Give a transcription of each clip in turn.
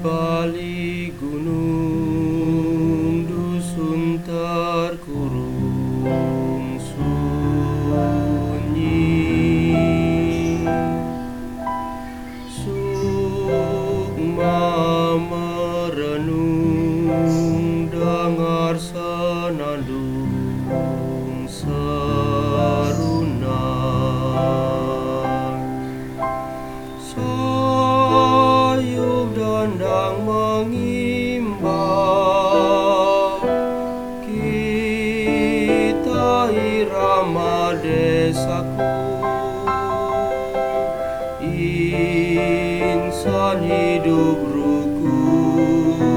balik gunung dusun terkurung sunyi. Sukma merenung dengar senandung senandung insan hidup rukun.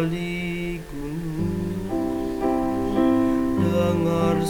Balik gunung dengar